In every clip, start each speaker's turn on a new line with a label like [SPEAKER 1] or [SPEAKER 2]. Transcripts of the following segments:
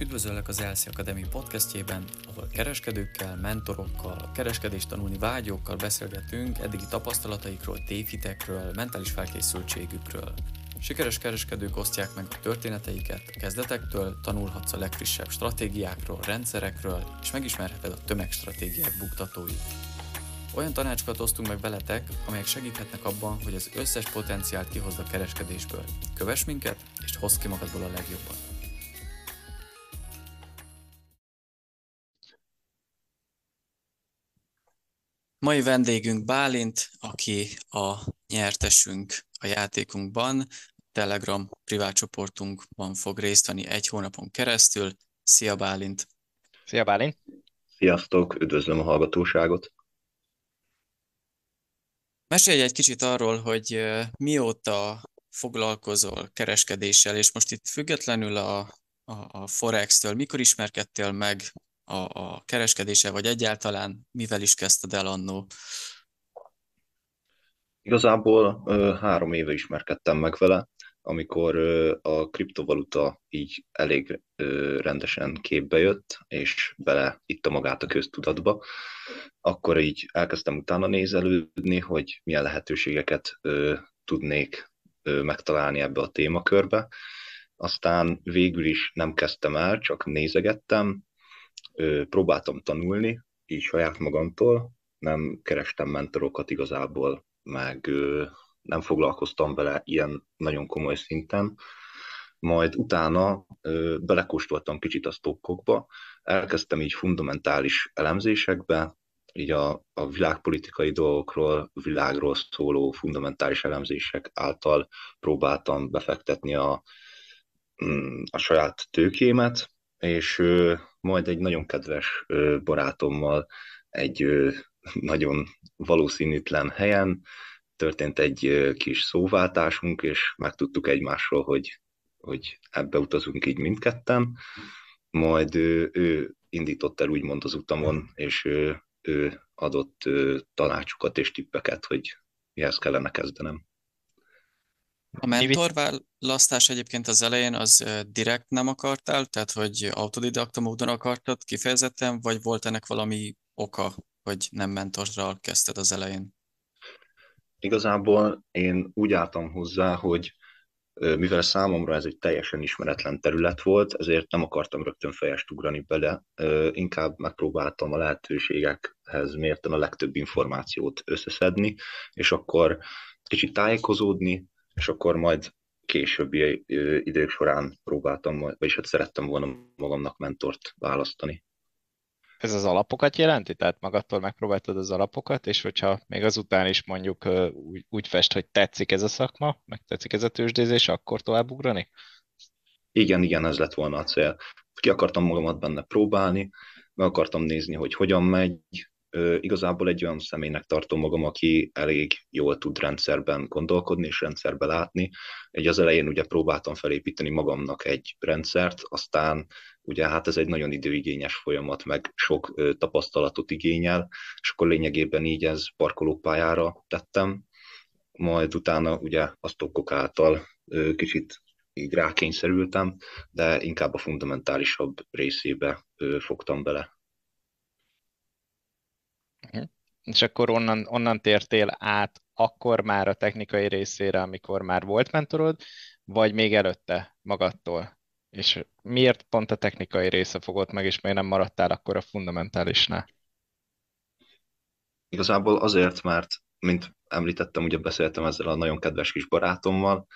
[SPEAKER 1] Üdvözöllek az Elszi Akadémi podcastjében, ahol kereskedőkkel, mentorokkal, kereskedést tanulni vágyókkal beszélgetünk eddigi tapasztalataikról, tévhitekről, mentális felkészültségükről. Sikeres kereskedők osztják meg a történeteiket, a kezdetektől tanulhatsz a legfrissebb stratégiákról, rendszerekről, és megismerheted a tömegstratégiák buktatóit. Olyan tanácsokat osztunk meg veletek, amelyek segíthetnek abban, hogy az összes potenciált kihozd a kereskedésből. Kövess minket, és hozz ki magadból a legjobbat. Mai vendégünk Bálint, aki a nyertesünk a játékunkban, Telegram privát csoportunkban fog részt venni egy hónapon keresztül. Szia Bálint!
[SPEAKER 2] Szia Bálint!
[SPEAKER 3] Sziasztok, üdvözlöm a hallgatóságot!
[SPEAKER 1] Mesélj egy kicsit arról, hogy mióta foglalkozol kereskedéssel, és most itt függetlenül a, a, a Forex-től, mikor ismerkedtél meg a, a kereskedése, vagy egyáltalán mivel is kezdted el annó?
[SPEAKER 3] Igazából három éve ismerkedtem meg vele, amikor a kriptovaluta így elég rendesen képbe jött, és bele itta magát a köztudatba, akkor így elkezdtem utána nézelődni, hogy milyen lehetőségeket tudnék megtalálni ebbe a témakörbe. Aztán végül is nem kezdtem el, csak nézegettem, próbáltam tanulni, így saját magamtól, nem kerestem mentorokat igazából, meg nem foglalkoztam vele ilyen nagyon komoly szinten. Majd utána belekóstoltam kicsit a stokkokba, elkezdtem így fundamentális elemzésekbe, így a, a világpolitikai dolgokról, világról szóló fundamentális elemzések által próbáltam befektetni a, mm, a saját tőkémet, és majd egy nagyon kedves barátommal egy nagyon valószínűtlen helyen történt egy kis szóváltásunk, és megtudtuk egymásról, hogy, hogy ebbe utazunk így mindketten. Majd ö, ő indított el úgymond az utamon, és ö, ő adott tanácsokat és tippeket, hogy mihez kellene kezdenem.
[SPEAKER 1] A mentorválasztás egyébként az elején az direkt nem akartál, tehát hogy autodidakta módon akartad kifejezetten, vagy volt ennek valami oka, hogy nem mentorral kezdted az elején?
[SPEAKER 3] Igazából én úgy álltam hozzá, hogy mivel számomra ez egy teljesen ismeretlen terület volt, ezért nem akartam rögtön fejest ugrani bele, inkább megpróbáltam a lehetőségekhez mérten a legtöbb információt összeszedni, és akkor kicsit tájékozódni, és akkor majd későbbi idők során próbáltam, vagyis hát szerettem volna magamnak mentort választani.
[SPEAKER 2] Ez az alapokat jelenti? Tehát magadtól megpróbáltad az alapokat, és hogyha még azután is mondjuk úgy, úgy fest, hogy tetszik ez a szakma, meg tetszik ez a tőzsdézés, akkor tovább ugrani?
[SPEAKER 3] Igen, igen, ez lett volna a cél. Ki akartam magamat benne próbálni, meg akartam nézni, hogy hogyan megy, igazából egy olyan személynek tartom magam, aki elég jól tud rendszerben gondolkodni és rendszerbe látni. Egy az elején ugye próbáltam felépíteni magamnak egy rendszert, aztán ugye hát ez egy nagyon időigényes folyamat, meg sok tapasztalatot igényel, és akkor lényegében így ez parkolópályára tettem, majd utána ugye a stockok által ö, kicsit így rákényszerültem, de inkább a fundamentálisabb részébe ö, fogtam bele.
[SPEAKER 2] És akkor onnan, onnan tértél át akkor már a technikai részére, amikor már volt mentorod, vagy még előtte magadtól? És miért pont a technikai része fogott meg, és miért nem maradtál akkor a fundamentálisnál?
[SPEAKER 3] Igazából azért, mert, mint említettem, ugye beszéltem ezzel a nagyon kedves kis barátommal,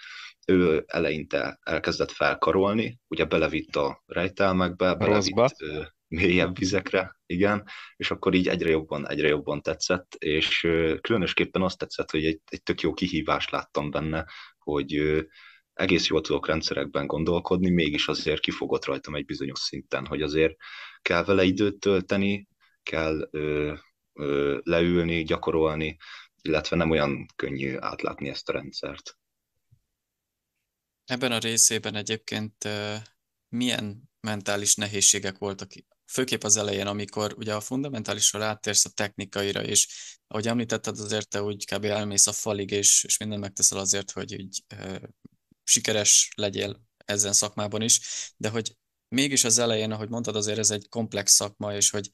[SPEAKER 3] ő eleinte elkezdett felkarolni, ugye belevitt a rejtelmekbe, belevitt Rosszba. Mélyebb vizekre, igen, és akkor így egyre jobban, egyre jobban tetszett, és különösképpen azt tetszett, hogy egy, egy tök jó kihívást láttam benne, hogy egész jól tudok rendszerekben gondolkodni, mégis azért kifogott rajtam egy bizonyos szinten, hogy azért kell vele időt tölteni, kell ö, ö, leülni, gyakorolni, illetve nem olyan könnyű átlátni ezt a rendszert.
[SPEAKER 1] Ebben a részében egyébként milyen mentális nehézségek voltak, főképp az elején, amikor ugye a fundamentálisról áttérsz a technikaira, és ahogy említetted, azért te úgy kb. elmész a falig, és, és mindent megteszel azért, hogy úgy, e, sikeres legyél ezen szakmában is, de hogy mégis az elején, ahogy mondtad, azért ez egy komplex szakma, és hogy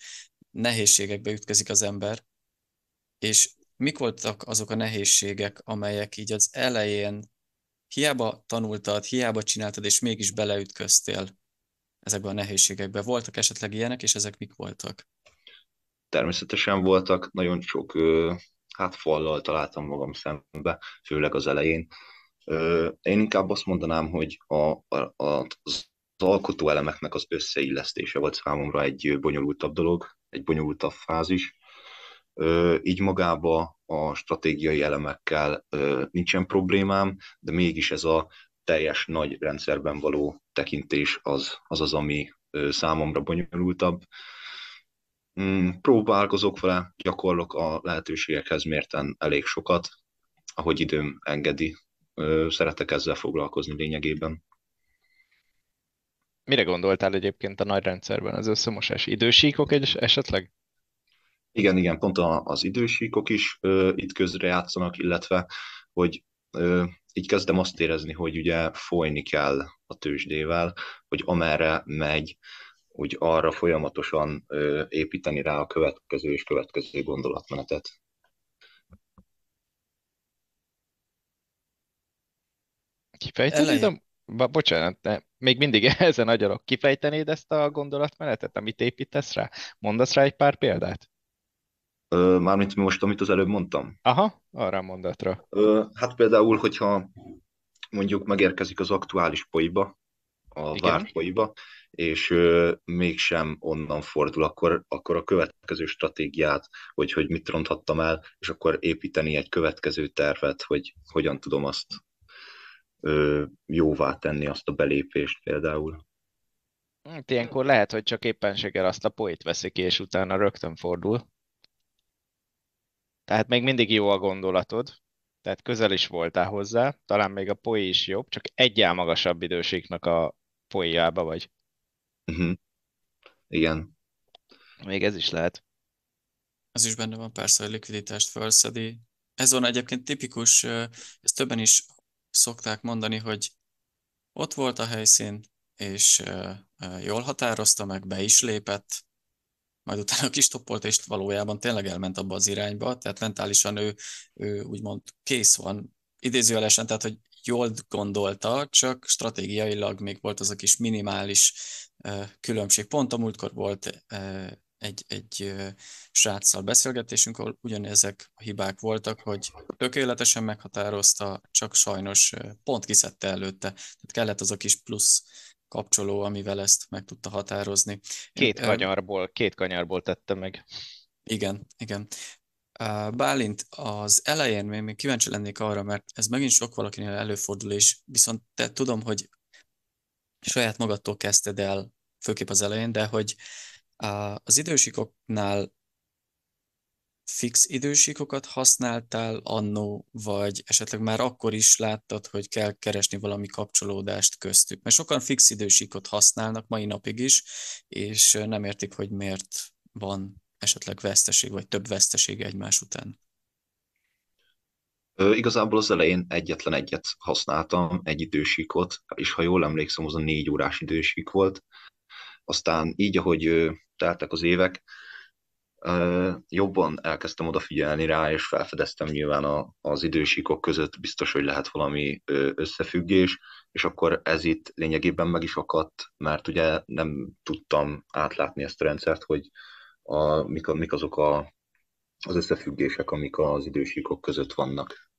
[SPEAKER 1] nehézségekbe ütközik az ember, és mik voltak azok a nehézségek, amelyek így az elején hiába tanultad, hiába csináltad, és mégis beleütköztél ezekbe a nehézségekbe. Voltak esetleg ilyenek, és ezek mik voltak?
[SPEAKER 3] Természetesen voltak, nagyon sok hát fallal találtam magam szembe, főleg az elején. Én inkább azt mondanám, hogy a, a, az alkotó elemeknek az összeillesztése volt számomra egy bonyolultabb dolog, egy bonyolultabb fázis. Így magába a stratégiai elemekkel nincsen problémám, de mégis ez a teljes nagy rendszerben való tekintés az az, az ami számomra bonyolultabb. Mm, próbálkozok vele, gyakorlok a lehetőségekhez mérten elég sokat, ahogy időm engedi. Szeretek ezzel foglalkozni lényegében.
[SPEAKER 2] Mire gondoltál egyébként a nagy rendszerben az összemosás? Idősíkok egy esetleg?
[SPEAKER 3] Igen, igen, pont az idősíkok is ö, itt közre játszanak, illetve, hogy így kezdem azt érezni, hogy ugye folyni kell a tőzsdével, hogy amerre megy, úgy arra folyamatosan építeni rá a következő és következő gondolatmenetet.
[SPEAKER 2] Kifejtenéd a... Bocsánat, de még mindig ezen agyalok. Kifejtenéd ezt a gondolatmenetet, amit építesz rá? Mondasz rá egy pár példát?
[SPEAKER 3] Mármint most, amit az előbb mondtam.
[SPEAKER 2] Aha, arra a mondatra.
[SPEAKER 3] Hát például, hogyha mondjuk megérkezik az aktuális poiba, a Igen. várt poiba, és ö, mégsem onnan fordul, akkor, akkor a következő stratégiát, hogy, hogy mit ronthattam el, és akkor építeni egy következő tervet, hogy hogyan tudom azt ö, jóvá tenni, azt a belépést például.
[SPEAKER 2] Hát ilyenkor lehet, hogy csak éppenséggel azt a poét veszi ki, és utána rögtön fordul. Tehát még mindig jó a gondolatod, tehát közel is voltál hozzá, talán még a poé is jobb, csak egyel magasabb időségnek a poéjába vagy.
[SPEAKER 3] Uh-huh. Igen.
[SPEAKER 2] Még ez is lehet.
[SPEAKER 1] Ez is benne van persze, hogy likviditást felszedi. Ez van egyébként tipikus, ezt többen is szokták mondani, hogy ott volt a helyszín, és jól határozta meg, be is lépett, majd utána kistoppolt, és valójában tényleg elment abba az irányba, tehát mentálisan ő, ő úgymond kész van, idézőjelesen, tehát hogy jól gondolta, csak stratégiailag még volt az a kis minimális különbség. Pont a múltkor volt egy, egy sráccal beszélgetésünk, ahol ugyanezek a hibák voltak, hogy tökéletesen meghatározta, csak sajnos pont kiszedte előtte. Tehát kellett az a kis plusz kapcsoló, amivel ezt meg tudta határozni.
[SPEAKER 2] Két kanyarból, két kanyarból tette meg.
[SPEAKER 1] Igen, igen. Bálint, az elején még, még kíváncsi lennék arra, mert ez megint sok valakinél előfordul, és viszont te tudom, hogy saját magadtól kezdted el, főképp az elején, de hogy az idősikoknál fix idősíkokat használtál annó, vagy esetleg már akkor is láttad, hogy kell keresni valami kapcsolódást köztük? Mert sokan fix idősíkot használnak mai napig is, és nem értik, hogy miért van esetleg veszteség, vagy több veszteség egymás után.
[SPEAKER 3] Igazából az elején egyetlen egyet használtam, egy idősíkot, és ha jól emlékszem, az a négy órás idősík volt. Aztán így, ahogy teltek az évek, jobban elkezdtem odafigyelni rá, és felfedeztem nyilván a, az idősíkok között biztos, hogy lehet valami összefüggés, és akkor ez itt lényegében meg is akadt, mert ugye nem tudtam átlátni ezt a rendszert, hogy a, mik, a, mik azok a, az összefüggések, amik az idősíkok között vannak.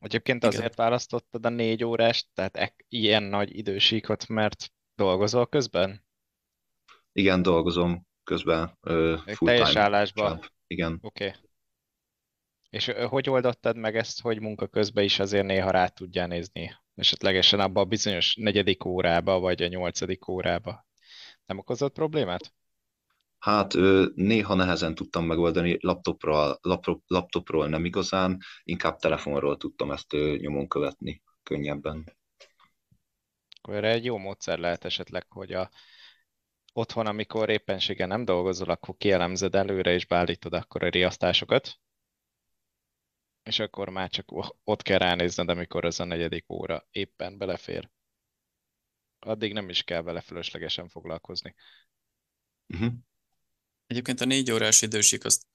[SPEAKER 2] Egyébként azért Igen. választottad a négy órást, tehát e- ilyen nagy idősíkot, mert dolgozol közben?
[SPEAKER 3] Igen, dolgozom közben. Uh,
[SPEAKER 2] teljes állásban?
[SPEAKER 3] Igen.
[SPEAKER 2] Oké. Okay. És hogy oldottad meg ezt, hogy munka közben is azért néha rá tudjál nézni? Esetlegesen abban a bizonyos negyedik órába, vagy a nyolcadik órába. Nem okozott problémát?
[SPEAKER 3] Hát néha nehezen tudtam megoldani, laptopról, laptop, laptopról nem igazán, inkább telefonról tudtam ezt nyomon követni könnyebben.
[SPEAKER 2] Akkor erre egy jó módszer lehet esetleg, hogy a otthon, amikor éppenséggel nem dolgozol, akkor kielemzed előre és beállítod akkor a riasztásokat, és akkor már csak ott kell ránézned, amikor az a negyedik óra éppen belefér. addig nem is kell vele fölöslegesen foglalkozni.
[SPEAKER 3] Uh-huh.
[SPEAKER 1] Egyébként a négy órás időség az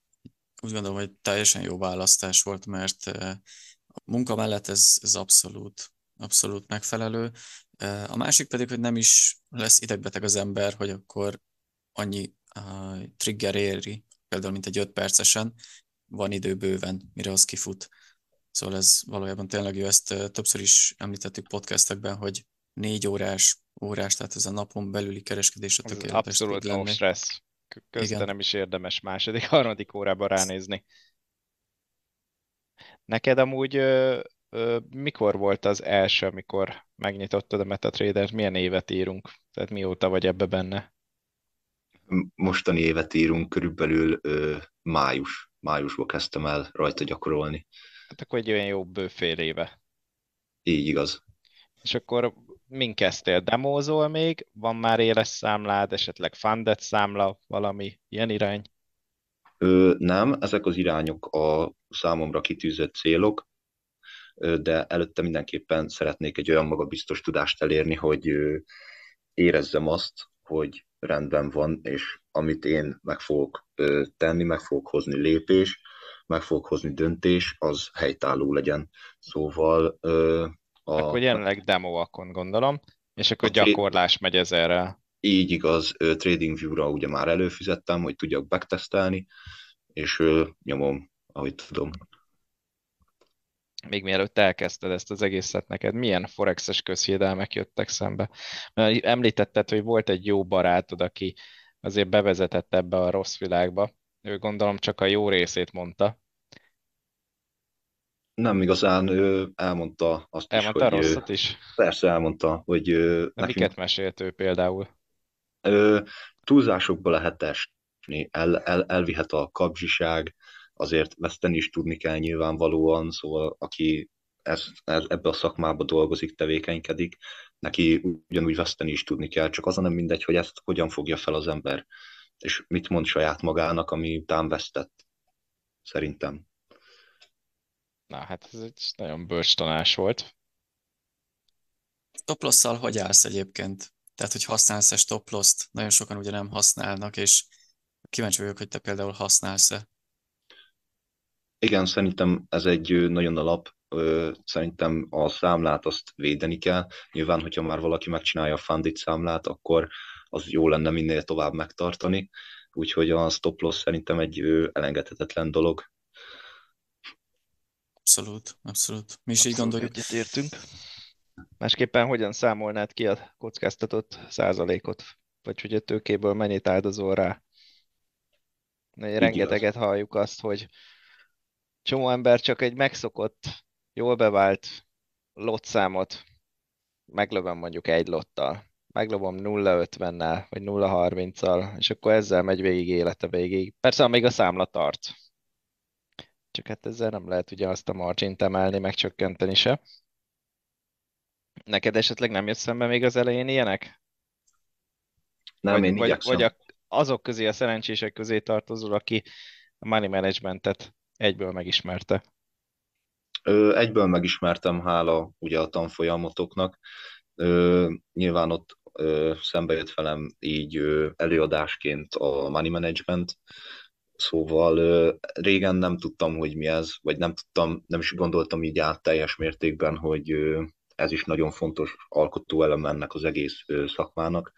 [SPEAKER 1] úgy gondolom, hogy teljesen jó választás volt, mert a munka mellett ez, ez abszolút, abszolút megfelelő. A másik pedig, hogy nem is lesz idegbeteg az ember, hogy akkor annyi uh, trigger éri, például mint egy 5 percesen, van idő bőven, mire az kifut. Szóval ez valójában tényleg jó, ezt többször is említettük podcastekben, hogy négy órás, órás, tehát ez a napon belüli kereskedés a tökéletes
[SPEAKER 2] Abszolút no stressz. Közben Igen. nem is érdemes második, harmadik órában ránézni. Neked amúgy mikor volt az első, amikor megnyitottad a MetaTrader? Milyen évet írunk? Tehát mióta vagy ebbe benne?
[SPEAKER 3] Mostani évet írunk, körülbelül ö, május. Májusban kezdtem el rajta gyakorolni.
[SPEAKER 2] Hát akkor egy olyan jó bőfél éve.
[SPEAKER 3] Így igaz.
[SPEAKER 2] És akkor min kezdtél? Demózol még? Van már éles számlád, esetleg funded számla, valami ilyen irány?
[SPEAKER 3] Ö, nem, ezek az irányok a számomra kitűzött célok, de előtte mindenképpen szeretnék egy olyan magabiztos tudást elérni, hogy érezzem azt, hogy rendben van, és amit én meg fogok tenni, meg fogok hozni lépés, meg fogok hozni döntés, az helytálló legyen. Szóval
[SPEAKER 2] a... Akkor jelenleg demo-akon gondolom, és akkor gyakorlás megy ezerrel.
[SPEAKER 3] Így igaz, TradingView-ra ugye már előfizettem, hogy tudjak backtesztelni, és nyomom, ahogy tudom.
[SPEAKER 2] Még mielőtt elkezdted ezt az egészet neked, milyen forexes közhiedelmek jöttek szembe? Mert említetted, hogy volt egy jó barátod, aki azért bevezetett ebbe a rossz világba. Ő gondolom csak a jó részét mondta.
[SPEAKER 3] Nem igazán, ő elmondta azt
[SPEAKER 2] elmondta
[SPEAKER 3] is,
[SPEAKER 2] hogy... rosszat is?
[SPEAKER 3] Persze elmondta, hogy...
[SPEAKER 2] nekünk, miket mesélt ő például?
[SPEAKER 3] Ő, túlzásokba lehet esni, el, el, elvihet a kapzsiság, azért veszteni is tudni kell nyilvánvalóan, szóval aki ez, ez, ebbe a szakmába dolgozik, tevékenykedik, neki ugyanúgy veszteni is tudni kell, csak az nem mindegy, hogy ezt hogyan fogja fel az ember, és mit mond saját magának, ami után vesztett, szerintem.
[SPEAKER 2] Na, hát ez egy nagyon bölcs tanás volt.
[SPEAKER 1] Stoplosszal hogy állsz egyébként? Tehát, hogy használsz-e stoploszt? Nagyon sokan ugye nem használnak, és kíváncsi vagyok, hogy te például használsz-e.
[SPEAKER 3] Igen, szerintem ez egy nagyon alap, szerintem a számlát azt védeni kell. Nyilván, hogyha már valaki megcsinálja a fundit számlát, akkor az jó lenne minél tovább megtartani. Úgyhogy a stop loss szerintem egy elengedhetetlen dolog.
[SPEAKER 1] Abszolút, abszolút. Mi is abszolút így gondoljuk.
[SPEAKER 2] Egyetértünk. Másképpen hogyan számolnád ki a kockáztatott százalékot? Vagy hogy a tőkéből mennyit áldozol rá? Rengeteget halljuk azt, hogy csomó ember csak egy megszokott, jól bevált lottszámot meglövöm mondjuk egy lottal, meglövöm 0,50-nel, vagy 0,30-al, és akkor ezzel megy végig élete végig. Persze, amíg a számla tart. Csak hát ezzel nem lehet ugye azt a margint emelni, meg csökkenteni se. Neked esetleg nem jött szembe még az elején ilyenek?
[SPEAKER 3] Nem,
[SPEAKER 2] vagy,
[SPEAKER 3] én
[SPEAKER 2] vagy, vagy a, azok közé, a szerencsések közé tartozol, aki a money managementet egyből megismerte.
[SPEAKER 3] Ö, egyből megismertem, hála ugye a tanfolyamotoknak. Ö, nyilván ott ö, szembe jött velem így ö, előadásként a money management, szóval ö, régen nem tudtam, hogy mi ez, vagy nem tudtam, nem is gondoltam így át teljes mértékben, hogy ö, ez is nagyon fontos alkotó elem ennek az egész ö, szakmának,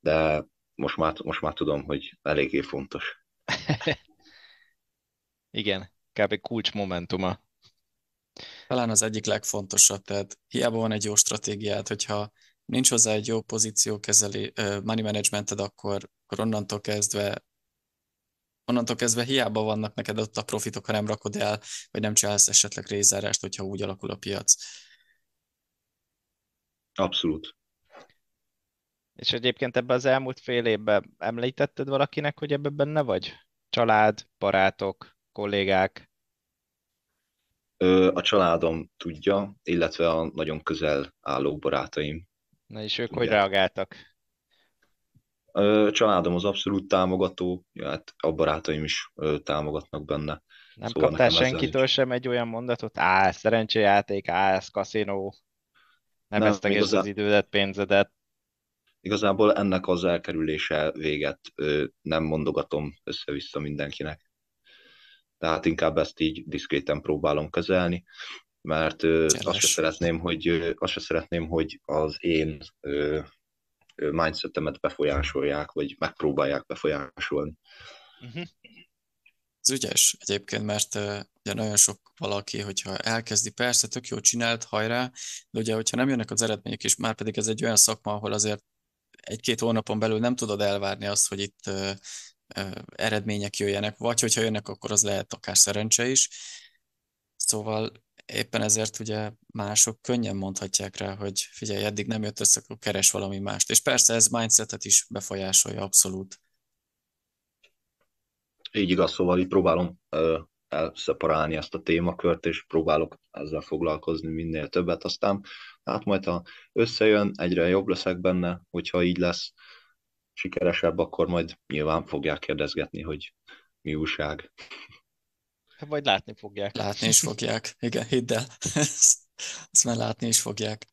[SPEAKER 3] de most már, most már tudom, hogy eléggé fontos.
[SPEAKER 2] Igen, kb. kulcs momentuma.
[SPEAKER 1] Talán az egyik legfontosabb, tehát hiába van egy jó stratégiád, hogyha nincs hozzá egy jó pozíció kezeli, money managemented, akkor, akkor onnantól kezdve onnantól kezdve hiába vannak neked ott a profitok, ha nem rakod el, vagy nem csinálsz esetleg rézárást, hogyha úgy alakul a piac.
[SPEAKER 3] Abszolút.
[SPEAKER 2] És egyébként ebben az elmúlt fél évben említetted valakinek, hogy ebben benne vagy? Család, barátok, kollégák?
[SPEAKER 3] A családom tudja, illetve a nagyon közel álló barátaim.
[SPEAKER 2] Na és ők tudják. hogy reagáltak?
[SPEAKER 3] A családom az abszolút támogató, hát a barátaim is támogatnak benne.
[SPEAKER 2] Nem szóval kaptál senkitől is. sem egy olyan mondatot? Á, szerencséjáték, á, ez kaszinó. Nem, nem vesztegesd az idődet, pénzedet.
[SPEAKER 3] igazából ennek az elkerülése véget nem mondogatom össze-vissza mindenkinek. Tehát inkább ezt így diszkréten próbálom kezelni, mert azt se szeretném, hogy, azt se szeretném, hogy az én mindsetemet befolyásolják, vagy megpróbálják befolyásolni. Uh-huh.
[SPEAKER 1] Ez ügyes egyébként, mert uh, ugye nagyon sok valaki, hogyha elkezdi, persze, tök jó csinált, hajrá, de ugye, hogyha nem jönnek az eredmények, és már pedig ez egy olyan szakma, ahol azért egy-két hónapon belül nem tudod elvárni azt, hogy itt uh, eredmények jöjjenek, vagy hogyha jönnek, akkor az lehet akár szerencse is. Szóval éppen ezért ugye mások könnyen mondhatják rá, hogy figyelj, eddig nem jött össze, akkor keres valami mást. És persze ez mindsetet is befolyásolja abszolút.
[SPEAKER 3] Így igaz, szóval így próbálom elszeparálni ezt a témakört, és próbálok ezzel foglalkozni minél többet, aztán hát majd ha összejön, egyre jobb leszek benne, hogyha így lesz sikeresebb, akkor majd nyilván fogják kérdezgetni, hogy mi újság.
[SPEAKER 2] Vagy látni fogják.
[SPEAKER 1] Látni is fogják, igen, hidd el. Ezt már látni is fogják.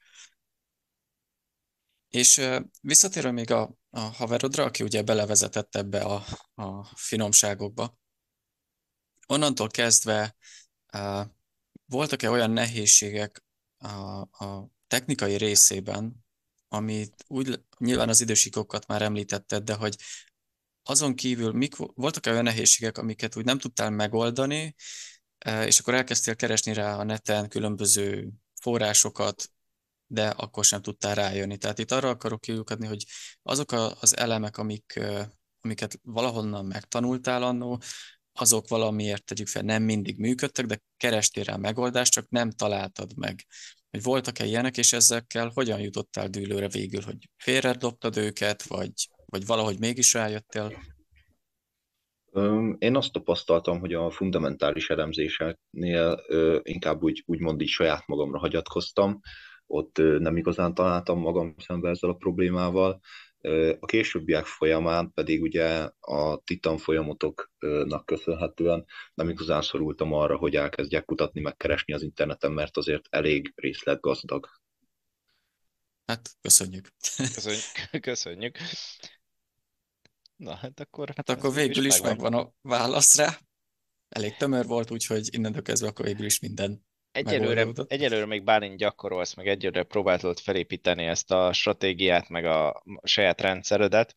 [SPEAKER 1] És visszatérve még a, a haverodra, aki ugye belevezetett ebbe a, a finomságokba, onnantól kezdve voltak-e olyan nehézségek a, a technikai részében, amit úgy, nyilván az idősíkokat már említetted, de hogy azon kívül mik, voltak-e olyan nehézségek, amiket úgy nem tudtál megoldani, és akkor elkezdtél keresni rá a neten különböző forrásokat, de akkor sem tudtál rájönni. Tehát itt arra akarok kiukadni, hogy azok az elemek, amik, amiket valahonnan megtanultál annó, azok valamiért tegyük fel nem mindig működtek, de kerestél rá megoldást, csak nem találtad meg. Hogy voltak-e ilyenek, és ezekkel hogyan jutottál dűlőre végül, hogy félre dobtad őket, vagy, vagy valahogy mégis rájöttél?
[SPEAKER 3] Én azt tapasztaltam, hogy a fundamentális elemzéseknél inkább úgy, úgymond így saját magamra hagyatkoztam, ott nem igazán találtam magam szembe ezzel a problémával. A későbbiek folyamán pedig ugye a titan folyamatoknak köszönhetően nem igazán szorultam arra, hogy elkezdjek kutatni, megkeresni az interneten, mert azért elég részletgazdag.
[SPEAKER 1] Hát, köszönjük.
[SPEAKER 2] Köszönjük. köszönjük. Na, hát akkor...
[SPEAKER 1] Hát akkor végül is, megvan. megvan a válasz rá. Elég tömör volt, úgyhogy innentől kezdve akkor végül is minden
[SPEAKER 2] Egyelőre, egyelőre még Bálint gyakorolsz, meg egyelőre próbáltad felépíteni ezt a stratégiát, meg a saját rendszeredet.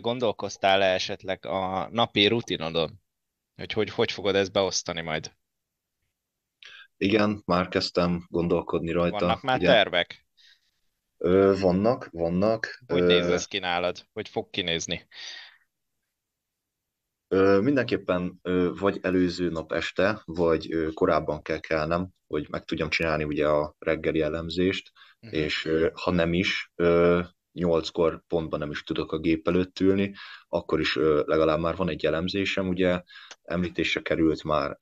[SPEAKER 2] Gondolkoztál-e esetleg a napi rutinodon? Hogy, hogy hogy fogod ezt beosztani majd?
[SPEAKER 3] Igen, már kezdtem gondolkodni rajta.
[SPEAKER 2] Vannak már
[SPEAKER 3] Igen.
[SPEAKER 2] tervek?
[SPEAKER 3] Ö, vannak, vannak.
[SPEAKER 2] Hogy ö... néz ez ki nálad? Hogy fog kinézni?
[SPEAKER 3] Mindenképpen vagy előző nap este, vagy korábban kell kelnem, hogy meg tudjam csinálni ugye a reggeli elemzést, uh-huh. és ha nem is, nyolckor pontban nem is tudok a gép előtt ülni, akkor is legalább már van egy elemzésem, ugye említésre került már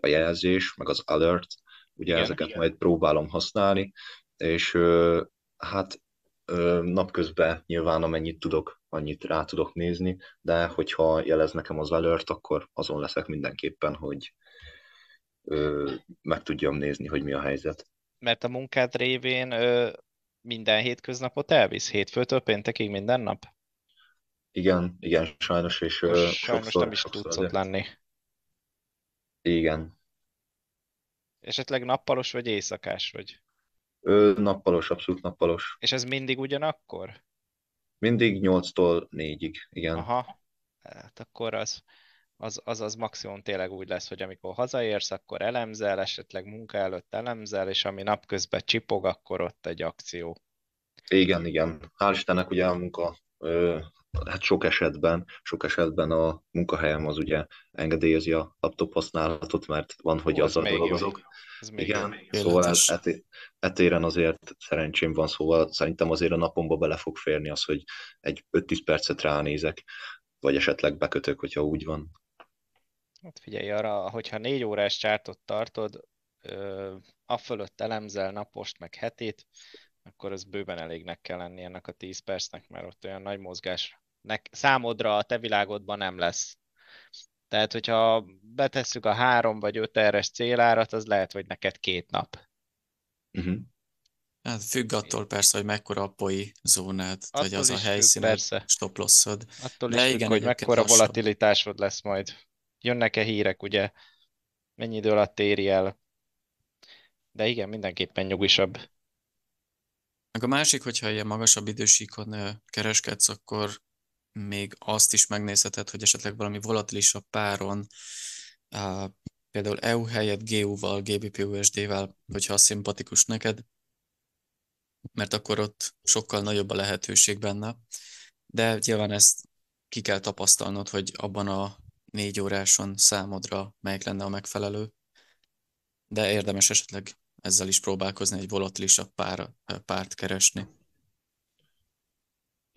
[SPEAKER 3] a jelzés, meg az alert, ugye igen, ezeket igen. majd próbálom használni, és hát napközben nyilván amennyit tudok, annyit rá tudok nézni, de hogyha jelez nekem az alert, akkor azon leszek mindenképpen, hogy ö, meg tudjam nézni, hogy mi a helyzet.
[SPEAKER 2] Mert a munkád révén ö, minden hétköznapot elvisz? Hétfőtől péntekig minden nap?
[SPEAKER 3] Igen, igen, sajnos, és ö,
[SPEAKER 2] sajnos sokszor, nem is sokszor tudsz ott lenni.
[SPEAKER 3] Igen.
[SPEAKER 2] Esetleg nappalos vagy éjszakás vagy?
[SPEAKER 3] Ö, nappalos, abszolút nappalos.
[SPEAKER 2] És ez mindig ugyanakkor?
[SPEAKER 3] Mindig 8-tól 4-ig, igen.
[SPEAKER 2] Aha, hát akkor az, az, az, az maximum tényleg úgy lesz, hogy amikor hazaérsz, akkor elemzel, esetleg munka előtt elemzel, és ami napközben csipog, akkor ott egy akció.
[SPEAKER 3] Igen, igen. Hál' Istennek ugye a munka ö, hát sok esetben, sok esetben a munkahelyem az ugye engedélyezi a laptop használatot, mert van, hogy Ó, azzal dolgozok. Igen, jó. szóval et, etéren azért szerencsém van, szóval szerintem azért a napomba bele fog férni az, hogy egy 5-10 percet ránézek, vagy esetleg bekötök, hogyha úgy van.
[SPEAKER 2] Hát figyelj arra, hogyha négy órás csártot tartod, a fölött elemzel napost, meg hetét, akkor ez bőven elégnek kell lenni ennek a 10 percnek, mert ott olyan nagy mozgás nek, számodra a te világodban nem lesz. Tehát, hogyha betesszük a három vagy öt eres célárat, az lehet, hogy neked két nap.
[SPEAKER 1] Uh-huh. Hát függ attól persze, hogy mekkora a poi zónád, vagy az a helyszíned,
[SPEAKER 2] persze.
[SPEAKER 1] stoplosszod.
[SPEAKER 2] Attól
[SPEAKER 1] De
[SPEAKER 2] is függ, hogy mekkora
[SPEAKER 1] lassabb.
[SPEAKER 2] volatilitásod lesz majd. Jönnek-e hírek, ugye? Mennyi idő alatt éri el? De igen, mindenképpen nyugisabb.
[SPEAKER 1] Meg a másik, hogyha ilyen magasabb idősíkon kereskedsz, akkor még azt is megnézheted, hogy esetleg valami volatilisabb páron, á, például EU helyett GU-val, GBP-USD-vel, hogyha az szimpatikus neked, mert akkor ott sokkal nagyobb a lehetőség benne. De nyilván ezt ki kell tapasztalnod, hogy abban a négy óráson számodra melyik lenne a megfelelő. De érdemes esetleg ezzel is próbálkozni, egy volatilisabb pár, párt keresni.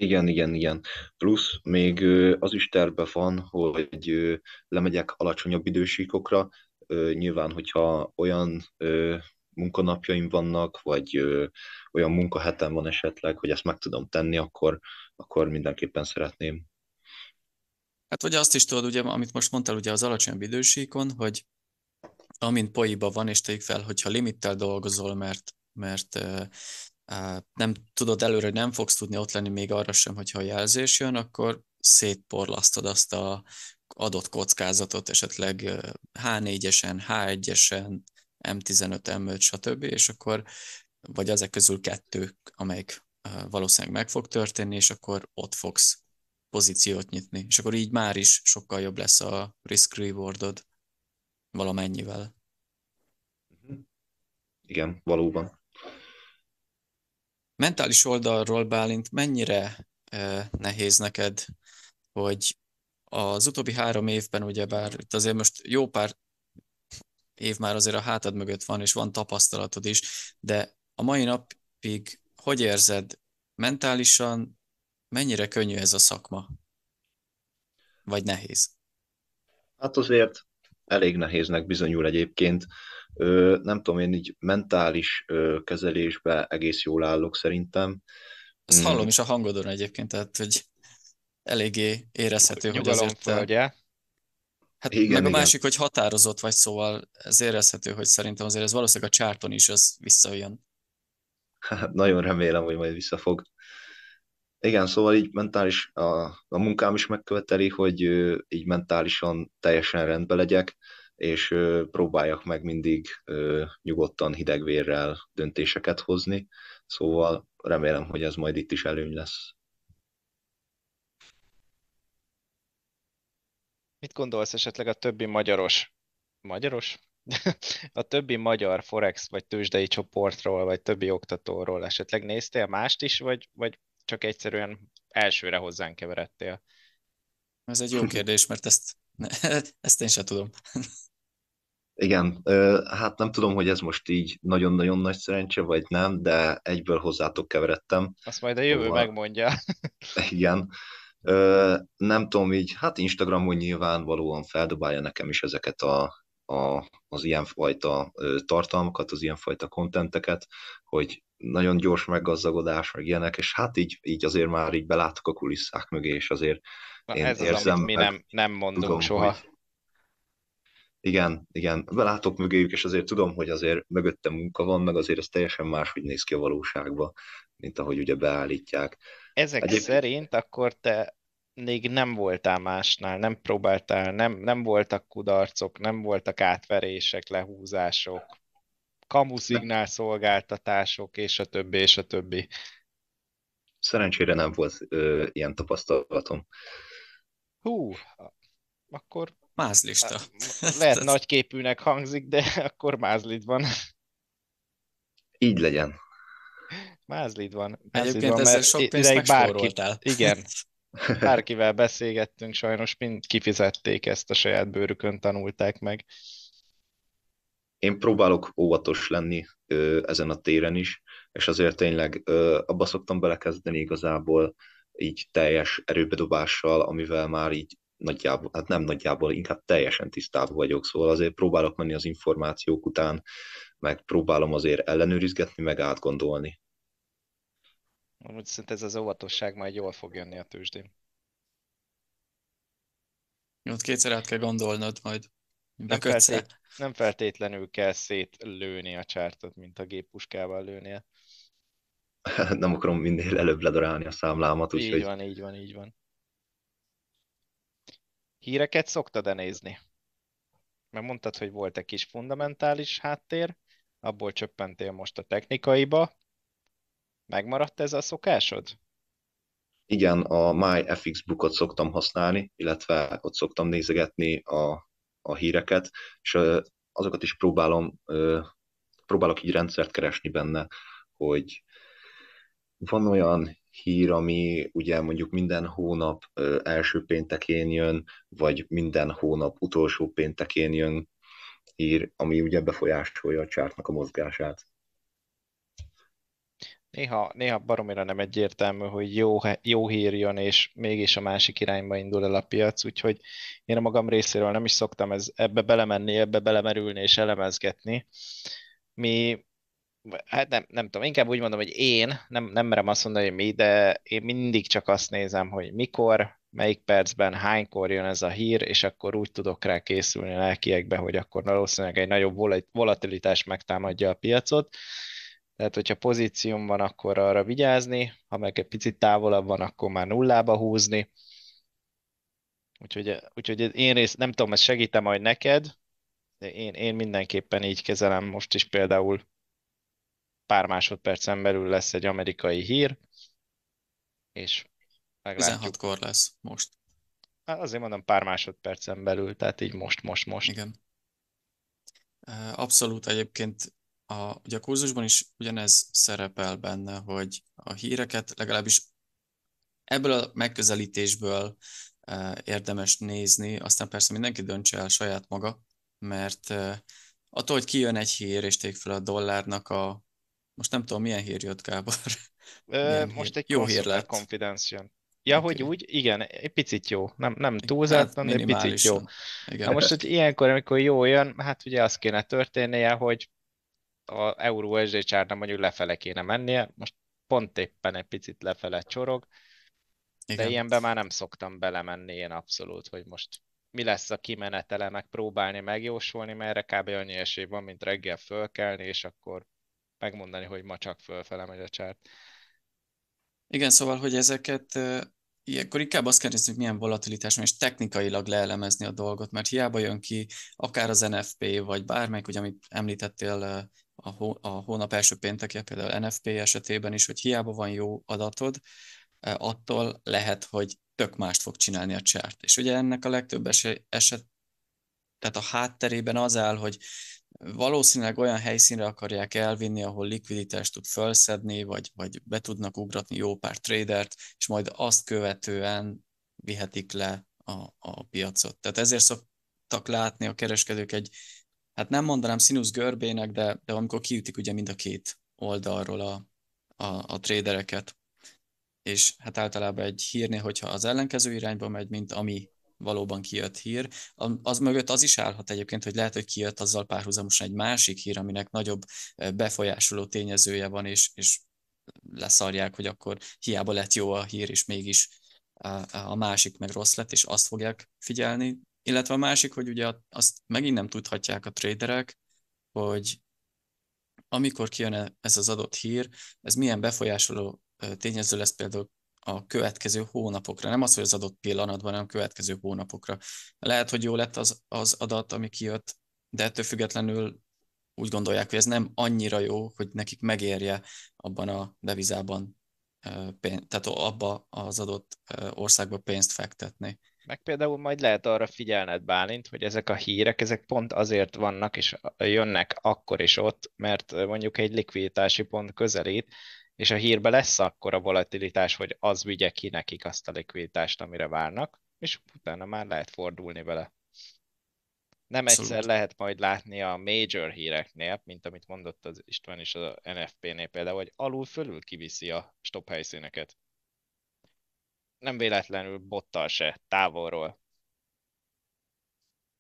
[SPEAKER 3] Igen, igen, igen. Plusz még az is terve van, hogy lemegyek alacsonyabb idősíkokra. Nyilván, hogyha olyan munkanapjaim vannak, vagy olyan munkahetem van esetleg, hogy ezt meg tudom tenni, akkor, akkor mindenképpen szeretném.
[SPEAKER 1] Hát vagy azt is tudod, ugye, amit most mondtál ugye az alacsonyabb idősíkon, hogy amint poiba van, és tegyük fel, hogyha limittel dolgozol, mert, mert nem tudod előre, hogy nem fogsz tudni ott lenni még arra sem, hogyha a jelzés jön, akkor szétporlasztod azt a adott kockázatot, esetleg uh, H4-esen, H1-esen, M15, M5, stb., és akkor vagy ezek közül kettő, amelyik valószínűleg meg fog történni, és akkor ott fogsz pozíciót nyitni, és akkor így már is sokkal jobb lesz a risk rewardod valamennyivel.
[SPEAKER 3] Igen, valóban.
[SPEAKER 1] Mentális oldalról, Bálint, mennyire eh, nehéz neked, hogy az utóbbi három évben, ugyebár itt azért most jó pár év már azért a hátad mögött van, és van tapasztalatod is, de a mai napig hogy érzed mentálisan, mennyire könnyű ez a szakma? Vagy nehéz?
[SPEAKER 3] Hát azért elég nehéznek bizonyul egyébként. Nem tudom, én így mentális kezelésbe egész jól állok szerintem.
[SPEAKER 1] Azt
[SPEAKER 3] Mm.
[SPEAKER 1] hallom is a hangodon egyébként, tehát hogy eléggé érezhető, hogy azért te,
[SPEAKER 2] földje.
[SPEAKER 1] hát
[SPEAKER 3] Igen,
[SPEAKER 1] meg a
[SPEAKER 3] igen.
[SPEAKER 1] másik, hogy határozott vagy, szóval ez érezhető, hogy szerintem azért ez valószínűleg a csárton is az visszajön.
[SPEAKER 3] Hát nagyon remélem, hogy majd visszafog. Igen, szóval így mentális, a, a munkám is megköveteli, hogy így mentálisan teljesen rendbe legyek, és próbáljak meg mindig nyugodtan, hidegvérrel döntéseket hozni. Szóval remélem, hogy ez majd itt is előny lesz.
[SPEAKER 2] Mit gondolsz esetleg a többi magyaros? Magyaros? A többi magyar forex vagy tőzsdei csoportról, vagy többi oktatóról esetleg néztél mást is, vagy, vagy csak egyszerűen elsőre hozzánk keveredtél?
[SPEAKER 1] Ez egy jó kérdés, mert ezt, ezt én sem tudom.
[SPEAKER 3] Igen, hát nem tudom, hogy ez most így nagyon-nagyon nagy szerencse, vagy nem, de egyből hozzátok keveredtem.
[SPEAKER 2] Azt majd a jövő
[SPEAKER 3] Szóval-
[SPEAKER 2] megmondja.
[SPEAKER 3] Igen. Nem tudom, így, hát Instagramon nyilvánvalóan feldobálja nekem is ezeket a, a, az ilyenfajta tartalmakat, az ilyenfajta kontenteket, hogy nagyon gyors meggazdagodás, meg ilyenek, és hát így, így azért már így belátok a kulisszák mögé, és azért
[SPEAKER 2] Na,
[SPEAKER 3] Én
[SPEAKER 2] ez az,
[SPEAKER 3] érzem,
[SPEAKER 2] amit mi nem, nem mondunk
[SPEAKER 3] tudom,
[SPEAKER 2] soha.
[SPEAKER 3] hogy igen, igen, belátok mögéjük, és azért tudom, hogy azért mögötte munka van, meg azért ez teljesen máshogy néz ki a valóságban, mint ahogy ugye beállítják.
[SPEAKER 2] Ezek
[SPEAKER 3] Egyébként-
[SPEAKER 2] szerint akkor te még nem voltál másnál, nem próbáltál, nem, nem voltak kudarcok, nem voltak átverések, lehúzások, kamuszignál szolgáltatások, és a többi, és a többi.
[SPEAKER 3] Szerencsére nem volt ö, ilyen tapasztalatom.
[SPEAKER 2] Hú, akkor
[SPEAKER 1] Mázlista.
[SPEAKER 2] lehet nagyképűnek hangzik, de akkor mázlid van.
[SPEAKER 3] Így legyen.
[SPEAKER 2] Mázlid van. Mázlid
[SPEAKER 1] Egyébként
[SPEAKER 2] van,
[SPEAKER 1] ezzel
[SPEAKER 2] mert
[SPEAKER 1] sok pénzt
[SPEAKER 2] ideig bárki,
[SPEAKER 1] megspóroltál.
[SPEAKER 2] igen, bárkivel beszélgettünk, sajnos mind kifizették ezt a saját bőrükön tanulták meg.
[SPEAKER 3] Én próbálok óvatos lenni ö, ezen a téren is, és azért tényleg ö, abba szoktam belekezdeni igazából így teljes erőbedobással, amivel már így nagyjából, hát nem nagyjából, inkább teljesen tisztában vagyok, szóval azért próbálok menni az információk után, meg próbálom azért ellenőrizgetni, meg átgondolni.
[SPEAKER 2] Úgy szerintem ez az óvatosság majd jól fog jönni a tőzsdén.
[SPEAKER 1] Ott kétszer át kell gondolnod majd.
[SPEAKER 2] Nem, feltét, nem feltétlenül kell szétlőni a csártot, mint a géppuskával lőnél.
[SPEAKER 3] nem akarom minél előbb ledarálni a számlámat.
[SPEAKER 2] Úgyhogy... Így van, így van, így van. Híreket szoktad-e nézni? Mert mondtad, hogy volt egy kis fundamentális háttér, abból csöppentél most a technikaiba. Megmaradt ez a szokásod?
[SPEAKER 3] Igen, a MyFX bookot szoktam használni, illetve ott szoktam nézegetni a, a híreket, és azokat is próbálom, próbálok így rendszert keresni benne, hogy van olyan hír, ami ugye mondjuk minden hónap első péntekén jön, vagy minden hónap utolsó péntekén jön hír, ami ugye befolyásolja a csártnak a mozgását.
[SPEAKER 2] Néha, néha baromira nem egyértelmű, hogy jó, jó hír jön, és mégis a másik irányba indul el a piac, úgyhogy én a magam részéről nem is szoktam ez, ebbe belemenni, ebbe belemerülni és elemezgetni. Mi hát nem, nem tudom, inkább úgy mondom, hogy én, nem, nem merem azt mondani, hogy mi, de én mindig csak azt nézem, hogy mikor, melyik percben, hánykor jön ez a hír, és akkor úgy tudok rá készülni a lelkiekbe, hogy akkor valószínűleg egy nagyobb volatilitás megtámadja a piacot. Tehát, hogyha pozícióm van, akkor arra vigyázni, ha meg egy picit távolabb van, akkor már nullába húzni. Úgyhogy, úgyhogy én rész, nem tudom, ez segítem majd neked, de én, én mindenképpen így kezelem most is például pár másodpercen belül lesz egy amerikai hír, és
[SPEAKER 1] meglátjuk. 16-kor lesz most.
[SPEAKER 2] Hát azért mondom pár másodpercen belül, tehát így most, most, most.
[SPEAKER 1] Igen. Abszolút egyébként a, ugye a kurzusban is ugyanez szerepel benne, hogy a híreket legalábbis ebből a megközelítésből érdemes nézni, aztán persze mindenki döntse el saját maga, mert attól, hogy kijön egy hír, és ték fel a dollárnak a most nem tudom, milyen hír jött, Gábor.
[SPEAKER 2] Ö, most hír? egy jó hír lett. Confidence jön. Ja, okay. hogy úgy, igen, egy picit jó. Nem, nem túlzottan, de egy picit jó. Igen. Na most, hogy ilyenkor, amikor jó jön, hát ugye az kéne történnie, hogy a euró SD csárna mondjuk lefele kéne mennie, most pont éppen egy picit lefele csorog, igen. de ilyenben már nem szoktam belemenni én abszolút, hogy most mi lesz a kimenetele, meg próbálni megjósolni, mert erre kb. annyi esély van, mint reggel fölkelni, és akkor megmondani, hogy ma csak fölfele megy a csárt.
[SPEAKER 1] Igen, szóval, hogy ezeket ilyenkor inkább azt kell hogy milyen volatilitás van, és technikailag leelemezni a dolgot, mert hiába jön ki akár az NFP, vagy bármelyik, ugye, amit említettél a, hó, a hónap első péntekje, például NFP esetében is, hogy hiába van jó adatod, attól lehet, hogy tök mást fog csinálni a csárt. És ugye ennek a legtöbb eset, tehát a hátterében az áll, hogy valószínűleg olyan helyszínre akarják elvinni, ahol likviditást tud felszedni, vagy, vagy be tudnak ugratni jó pár tradert, és majd azt követően vihetik le a, a piacot. Tehát ezért szoktak látni a kereskedők egy, hát nem mondanám színusz görbének, de, de amikor kiütik ugye mind a két oldalról a, a, a tradereket, és hát általában egy hírnél, hogyha az ellenkező irányba megy, mint ami valóban kijött hír. Az mögött az is állhat egyébként, hogy lehet, hogy kijött azzal párhuzamosan egy másik hír, aminek nagyobb befolyásoló tényezője van, és, és leszarják, hogy akkor hiába lett jó a hír, és mégis a másik meg rossz lett, és azt fogják figyelni. Illetve a másik, hogy ugye azt megint nem tudhatják a traderek, hogy amikor kijön ez az adott hír, ez milyen befolyásoló tényező lesz például a következő hónapokra. Nem az, hogy az adott pillanatban, hanem a következő hónapokra. Lehet, hogy jó lett az, az adat, ami kijött, de ettől függetlenül úgy gondolják, hogy ez nem annyira jó, hogy nekik megérje abban a devizában, tehát abba az adott országba pénzt fektetni.
[SPEAKER 2] Meg például majd lehet arra figyelned, Bálint, hogy ezek a hírek, ezek pont azért vannak és jönnek akkor is ott, mert mondjuk egy likviditási pont közelít, és a hírbe lesz akkor a volatilitás, hogy az vigye ki nekik azt a likviditást, amire várnak, és utána már lehet fordulni vele. Nem egyszer lehet majd látni a major híreknél, mint amit mondott az István is a NFP-nél például, hogy alul fölül kiviszi a stop helyszíneket. Nem véletlenül bottal se, távolról.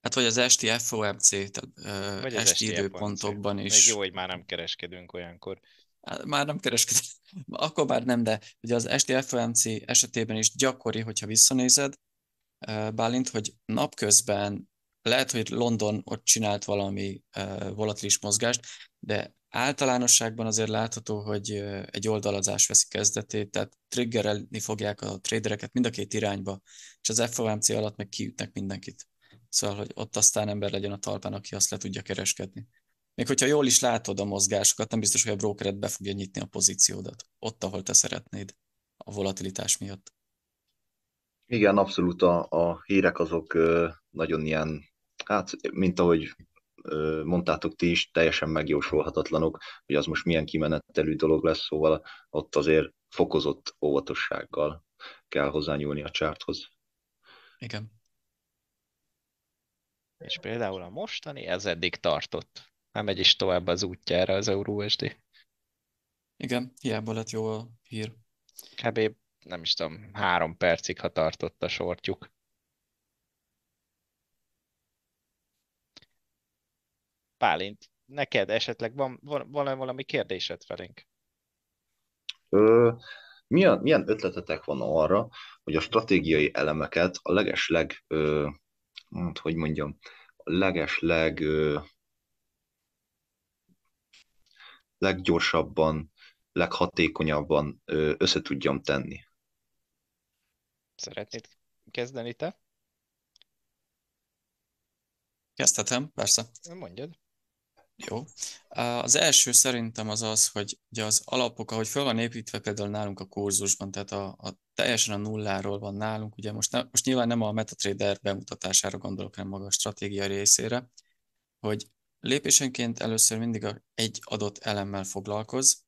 [SPEAKER 1] Hát vagy az esti FOMC, tehát vagy esti, esti időpontokban is.
[SPEAKER 2] Még jó, hogy már nem kereskedünk olyankor.
[SPEAKER 1] Hát már nem kereskedem, akkor már nem, de ugye az esti FOMC esetében is gyakori, hogyha visszanézed, Bálint, hogy napközben lehet, hogy London ott csinált valami volatilis mozgást, de Általánosságban azért látható, hogy egy oldalazás veszi kezdetét, tehát triggerelni fogják a tradereket mind a két irányba, és az FOMC alatt meg kiütnek mindenkit. Szóval, hogy ott aztán ember legyen a talpán, aki azt le tudja kereskedni. Még hogyha jól is látod a mozgásokat, nem biztos, hogy a brokered be fogja nyitni a pozíciódat, ott, ahol te szeretnéd, a volatilitás miatt.
[SPEAKER 3] Igen, abszolút a, a hírek azok nagyon ilyen, hát mint ahogy mondtátok ti is, teljesen megjósolhatatlanok, hogy az most milyen kimenetelű dolog lesz, szóval ott azért fokozott óvatossággal kell hozzányúlni a csárthoz.
[SPEAKER 1] Igen.
[SPEAKER 2] És például a mostani, ez eddig tartott. Nem megy is tovább az útjára az EURUSD.
[SPEAKER 1] Igen, hiába lett jó a hír.
[SPEAKER 2] Kb. nem is tudom, három percig, ha tartott a sortjuk. Pálint, neked esetleg van, van, van valami kérdésed felénk?
[SPEAKER 3] Ö, milyen, milyen ötletetek van arra, hogy a stratégiai elemeket a legesleg, ö, hát, hogy mondjam, a legesleg ö, leggyorsabban, leghatékonyabban ö, össze tudjam tenni?
[SPEAKER 2] Szeretnéd kezdeni te?
[SPEAKER 1] Kezdhetem, persze.
[SPEAKER 2] Mondjad.
[SPEAKER 1] Jó. Az első szerintem az az, hogy ugye az alapok, ahogy föl van építve például nálunk a kurzusban, tehát a, a teljesen a nulláról van nálunk, ugye most, ne, most nyilván nem a MetaTrader bemutatására gondolok, hanem maga a stratégia részére, hogy lépésenként először mindig egy adott elemmel foglalkoz,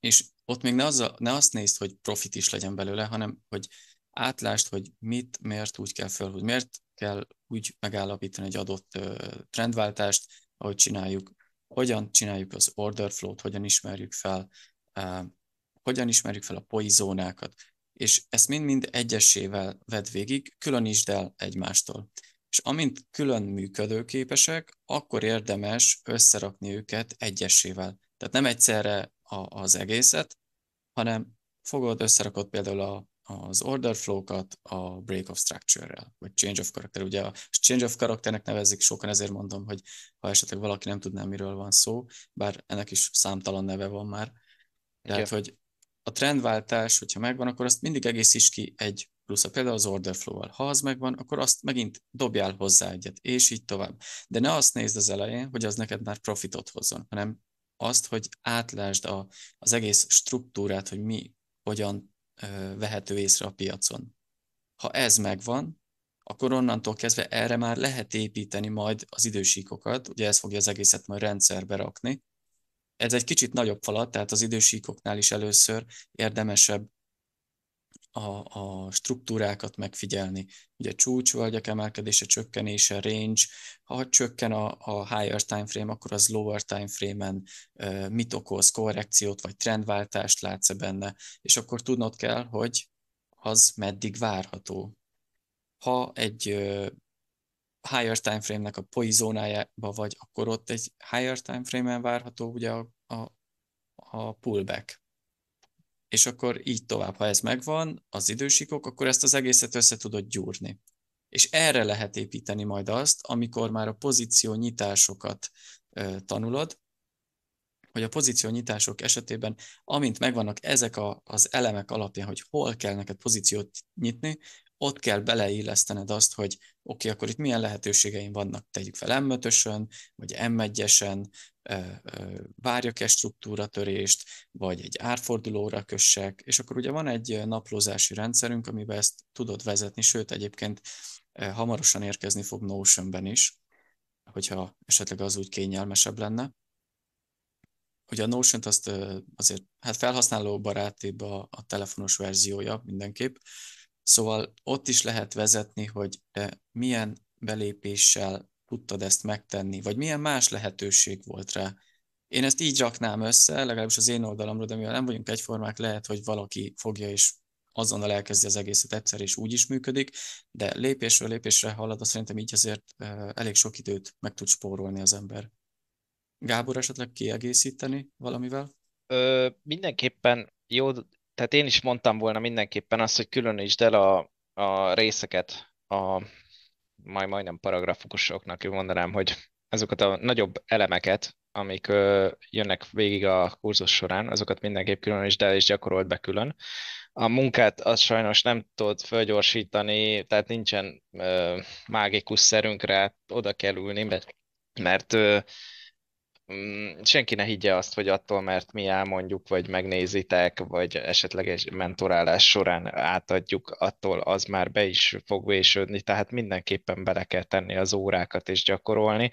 [SPEAKER 1] és ott még ne, az a, ne azt nézd, hogy profit is legyen belőle, hanem hogy átlást, hogy mit, miért úgy kell felhúzni, miért kell úgy megállapítani egy adott trendváltást, ahogy csináljuk, hogyan csináljuk az order flow-t, hogyan ismerjük fel, hogyan ismerjük fel a poizónákat, és ezt mind-mind egyesével vedd végig, különítsd el egymástól. És amint külön működőképesek, akkor érdemes összerakni őket egyesével. Tehát nem egyszerre a, az egészet, hanem fogod, összerakod például a az order flow-kat a break of structure-rel, vagy change of character. Ugye a change of characternek nevezik sokan, ezért mondom, hogy ha esetleg valaki nem tudná, miről van szó, bár ennek is számtalan neve van már. Tehát, Igen. hogy a trendváltás, hogyha megvan, akkor azt mindig egészíts ki egy plusz, például az order flow-val. Ha az megvan, akkor azt megint dobjál hozzá egyet, és így tovább. De ne azt nézd az elején, hogy az neked már profitot hozzon, hanem azt, hogy átlásd a, az egész struktúrát, hogy mi hogyan vehető észre a piacon. Ha ez megvan, akkor onnantól kezdve erre már lehet építeni majd az idősíkokat, ugye ez fogja az egészet majd rendszerbe rakni. Ez egy kicsit nagyobb falat, tehát az idősíkoknál is először érdemesebb a, a struktúrákat megfigyelni. Ugye csúcsvölgyek emelkedése, csökkenése, range, ha csökken a, a higher time frame, akkor az lower time frame-en uh, mit okoz, korrekciót vagy trendváltást látsz -e benne, és akkor tudnod kell, hogy az meddig várható. Ha egy uh, higher time frame-nek a poizónájába vagy, akkor ott egy higher time frame-en várható ugye a, a, a pullback és akkor így tovább, ha ez megvan, az idősikok, akkor ezt az egészet össze tudod gyúrni. És erre lehet építeni majd azt, amikor már a pozíció nyitásokat ö, tanulod, hogy a pozíció nyitások esetében, amint megvannak ezek a, az elemek alapján, hogy hol kell neked pozíciót nyitni, ott kell beleillesztened azt, hogy oké, okay, akkor itt milyen lehetőségeim vannak, tegyük fel m vagy M1-esen, várjak-e struktúratörést, vagy egy árfordulóra kössek, és akkor ugye van egy naplózási rendszerünk, amiben ezt tudod vezetni, sőt egyébként hamarosan érkezni fog Notion-ben is, hogyha esetleg az úgy kényelmesebb lenne. Ugye a Notion-t azt azért hát felhasználó barátibb a, a telefonos verziója mindenképp, Szóval ott is lehet vezetni, hogy milyen belépéssel tudtad ezt megtenni, vagy milyen más lehetőség volt rá. Én ezt így raknám össze, legalábbis az én oldalamról, de mivel nem vagyunk egyformák, lehet, hogy valaki fogja és azonnal elkezdi az egészet egyszer, és úgy is működik, de lépésről lépésre halad, szerintem így azért elég sok időt meg tud spórolni az ember. Gábor esetleg kiegészíteni valamivel?
[SPEAKER 2] Ö, mindenképpen jó tehát én is mondtam volna mindenképpen azt, hogy különítsd el a, a részeket a majd majdnem paragrafusoknak mondanám, hogy azokat a nagyobb elemeket amik ö, jönnek végig a kurzus során, azokat mindenképp külön is, de is gyakorolt be külön. A munkát az sajnos nem tudod fölgyorsítani, tehát nincsen ö, mágikus szerünkre, oda kell ülni, mert, mert ö, senki ne higgye azt, hogy attól, mert mi elmondjuk, vagy megnézitek, vagy esetleg egy mentorálás során átadjuk, attól az már be is fog vésődni, tehát mindenképpen bele kell tenni az órákat és gyakorolni,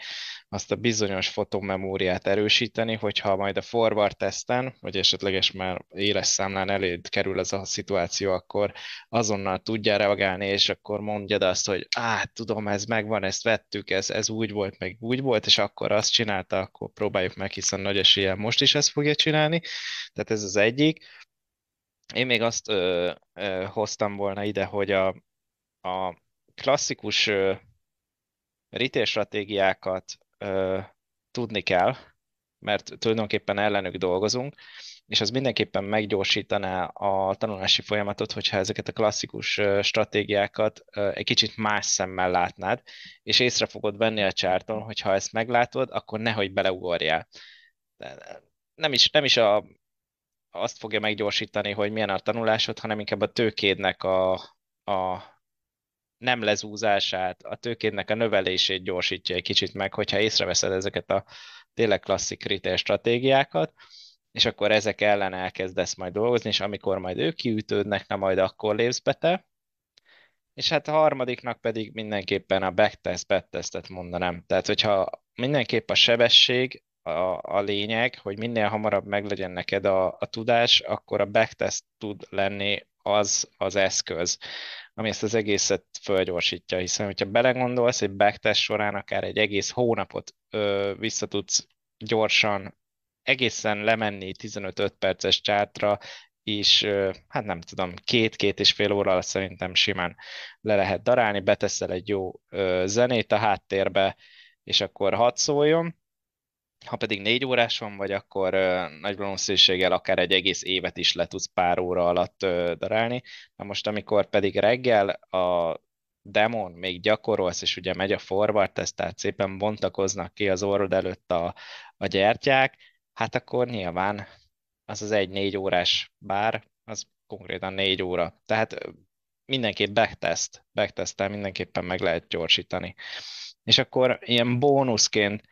[SPEAKER 2] azt a bizonyos fotomemóriát erősíteni, hogyha majd a forward testen, vagy esetleges már éles számlán eléd kerül ez a szituáció, akkor azonnal tudja reagálni, és akkor mondjad azt, hogy á, tudom, ez megvan, ezt vettük, ez, ez úgy volt, meg úgy volt, és akkor azt csinálta, akkor próbáljuk meg, hiszen nagy eséllyel most is ezt fogja csinálni. Tehát ez az egyik. Én még azt ö, ö, hoztam volna ide, hogy a, a klasszikus ö, retail ö, tudni kell, mert tulajdonképpen ellenük dolgozunk, és az mindenképpen meggyorsítaná a tanulási folyamatot, hogyha ezeket a klasszikus stratégiákat egy kicsit más szemmel látnád, és észre fogod venni a csárton, hogy ha ezt meglátod, akkor nehogy beleugorjál. Nem is, nem is a, azt fogja meggyorsítani, hogy milyen a tanulásod, hanem inkább a tőkédnek a, a nem lezúzását, a tőkédnek a növelését gyorsítja egy kicsit meg, hogyha észreveszed ezeket a tényleg klasszik retail stratégiákat, és akkor ezek ellen elkezdesz majd dolgozni, és amikor majd ők kiütődnek, na majd akkor lépsz be te. És hát a harmadiknak pedig mindenképpen a backtest, backtestet mondanám. Tehát, hogyha mindenképp a sebesség a, a lényeg, hogy minél hamarabb meglegyen neked a, a tudás, akkor a backtest tud lenni az az eszköz, ami ezt az egészet fölgyorsítja, hiszen hogyha belegondolsz, egy backtest során akár egy egész hónapot ö, vissza gyorsan egészen lemenni 15-5 perces csátra, és hát nem tudom, két-két és fél óra szerintem simán le lehet darálni, beteszel egy jó zenét a háttérbe, és akkor hat szóljon, ha pedig négy órás van, vagy akkor nagy valószínűséggel akár egy egész évet is le tudsz pár óra alatt darálni. Na most, amikor pedig reggel a demon még gyakorolsz, és ugye megy a forward test, tehát szépen bontakoznak ki az orrod előtt a, a gyertyák, hát akkor nyilván az az egy négy órás bár, az konkrétan négy óra. Tehát mindenképp backtest, backtesttel mindenképpen meg lehet gyorsítani. És akkor ilyen bónuszként,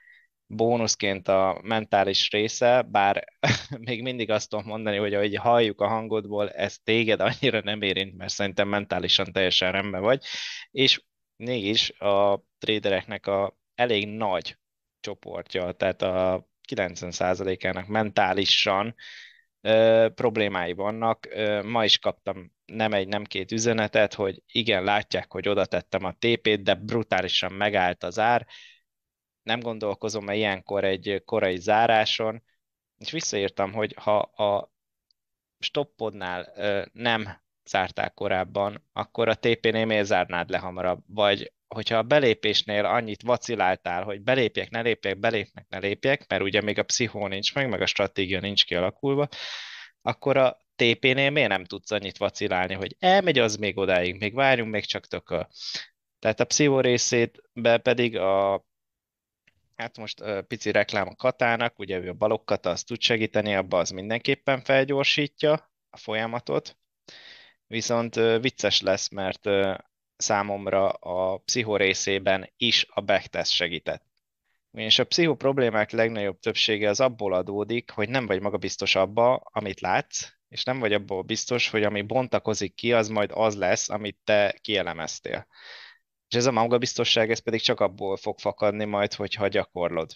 [SPEAKER 2] bónuszként a mentális része, bár még mindig azt tudom mondani, hogy ahogy halljuk a hangodból, ez téged annyira nem érint, mert szerintem mentálisan teljesen rendben vagy, és mégis a tradereknek a elég nagy csoportja, tehát a 90%-ának mentálisan ö, problémái vannak. Ö, ma is kaptam nem egy, nem két üzenetet, hogy igen, látják, hogy oda tettem a TP-t, de brutálisan megállt az ár. Nem gondolkozom -e ilyenkor egy korai záráson, és visszaírtam, hogy ha a stoppodnál nem zárták korábban, akkor a TP-nél miért zárnád le hamarabb? Vagy hogyha a belépésnél annyit vaciláltál, hogy belépjek, ne lépjek, belépnek, ne lépjek, mert ugye még a pszichó nincs meg, meg a stratégia nincs kialakulva, akkor a TP-nél miért nem tudsz annyit vacilálni, hogy elmegy az még odáig, még várjunk, még csak tököl. Tehát a pszichó részétbe pedig a Hát most uh, pici reklám a Katának, ugye ő a balokkata, azt tud segíteni, abba az mindenképpen felgyorsítja a folyamatot, viszont uh, vicces lesz, mert uh, számomra a pszicho részében is a backtest segített. És a pszicho problémák legnagyobb többsége az abból adódik, hogy nem vagy magabiztos abba, amit látsz, és nem vagy abból biztos, hogy ami bontakozik ki, az majd az lesz, amit te kielemeztél. És ez a magabiztosság, ez pedig csak abból fog fakadni majd, hogyha gyakorlod.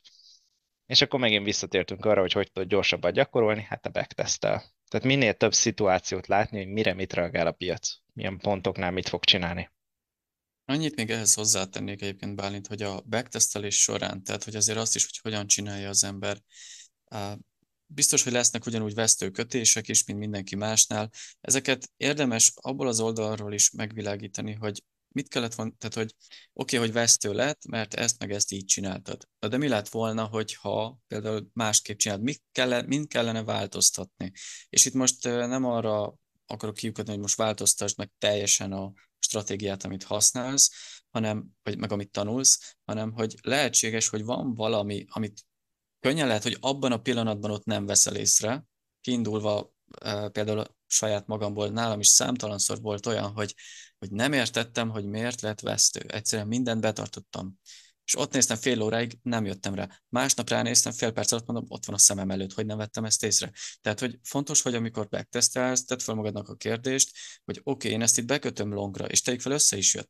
[SPEAKER 2] És akkor megint visszatértünk arra, hogy hogy tudod gyorsabban gyakorolni, hát a backtesttel. Tehát minél több szituációt látni, hogy mire mit reagál a piac, milyen pontoknál mit fog csinálni.
[SPEAKER 1] Annyit még ehhez hozzátennék egyébként Bálint, hogy a backtesztelés során, tehát hogy azért azt is, hogy hogyan csinálja az ember, biztos, hogy lesznek ugyanúgy vesztő kötések is, mint mindenki másnál. Ezeket érdemes abból az oldalról is megvilágítani, hogy mit kellett volna, tehát hogy oké, okay, hogy vesztő lett, mert ezt meg ezt így csináltad. De mi lett volna, hogyha például másképp csináld, mit kellene, mind kellene változtatni? És itt most nem arra akarok kiukadni, hogy most változtasd meg teljesen a stratégiát, amit használsz, hanem, vagy meg amit tanulsz, hanem hogy lehetséges, hogy van valami, amit könnyen lehet, hogy abban a pillanatban ott nem veszel észre, kiindulva például saját magamból, nálam is számtalanszor volt olyan, hogy, hogy nem értettem, hogy miért lett vesztő. Egyszerűen mindent betartottam. És ott néztem fél óráig, nem jöttem rá. Másnap ránéztem, fél perc alatt mondom, ott van a szemem előtt, hogy nem vettem ezt észre. Tehát, hogy fontos, hogy amikor backtesztelsz, tedd fel magadnak a kérdést, hogy oké, okay, én ezt itt bekötöm longra, és tegyük fel, össze is jött.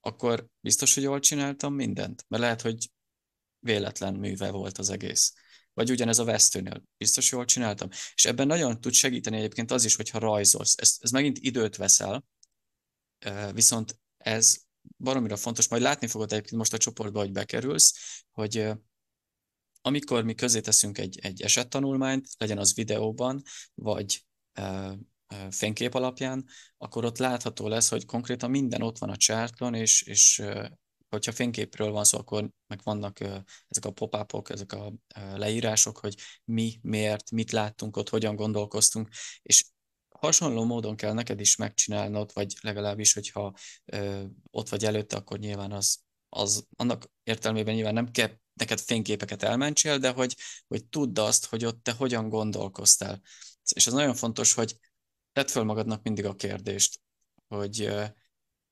[SPEAKER 1] Akkor biztos, hogy jól csináltam mindent? Mert lehet, hogy véletlen műve volt az egész. Vagy ugyanez a vesztőnél. Biztos jól csináltam. És ebben nagyon tud segíteni egyébként az is, hogyha rajzolsz. Ez, ez megint időt veszel, viszont ez baromira fontos, majd látni fogod egyébként most a csoportba, hogy bekerülsz, hogy amikor mi közé teszünk egy, egy esettanulmányt, legyen az videóban, vagy fénykép alapján, akkor ott látható lesz, hogy konkrétan minden ott van a csárton, és, és hogyha fényképről van szó, akkor meg vannak ezek a pop ezek a leírások, hogy mi, miért, mit láttunk ott, hogyan gondolkoztunk, és hasonló módon kell neked is megcsinálnod, vagy legalábbis, hogyha ott vagy előtte, akkor nyilván az, az annak értelmében nyilván nem kell neked fényképeket elmentsél, de hogy, hogy tudd azt, hogy ott te hogyan gondolkoztál. És ez nagyon fontos, hogy tedd föl magadnak mindig a kérdést, hogy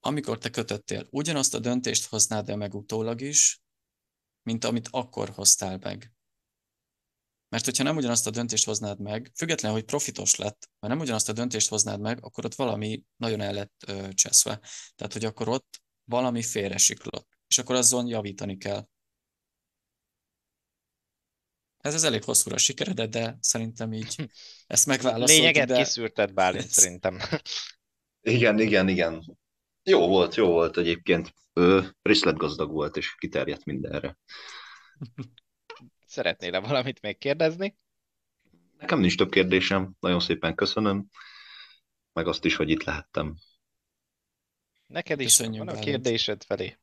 [SPEAKER 1] amikor te kötöttél, ugyanazt a döntést hoznád-e meg utólag is, mint amit akkor hoztál meg. Mert hogyha nem ugyanazt a döntést hoznád meg, függetlenül, hogy profitos lett, mert nem ugyanazt a döntést hoznád meg, akkor ott valami nagyon el lett ö, cseszve. Tehát, hogy akkor ott valami félre siklott. És akkor azon javítani kell. Ez, ez elég hosszúra sikeredett, de szerintem így ezt megválaszoltuk.
[SPEAKER 2] Lényeget
[SPEAKER 1] de...
[SPEAKER 2] kiszűrted, Bálint, szerintem.
[SPEAKER 3] Igen, igen, igen. Jó volt, jó volt egyébként. részletgazdag volt, és kiterjedt mindenre.
[SPEAKER 2] Szeretnél-e valamit még kérdezni?
[SPEAKER 3] Nekem nincs több kérdésem, nagyon szépen köszönöm, meg azt is, hogy itt lehettem.
[SPEAKER 2] Neked is Köszönjük van a kérdésed felé.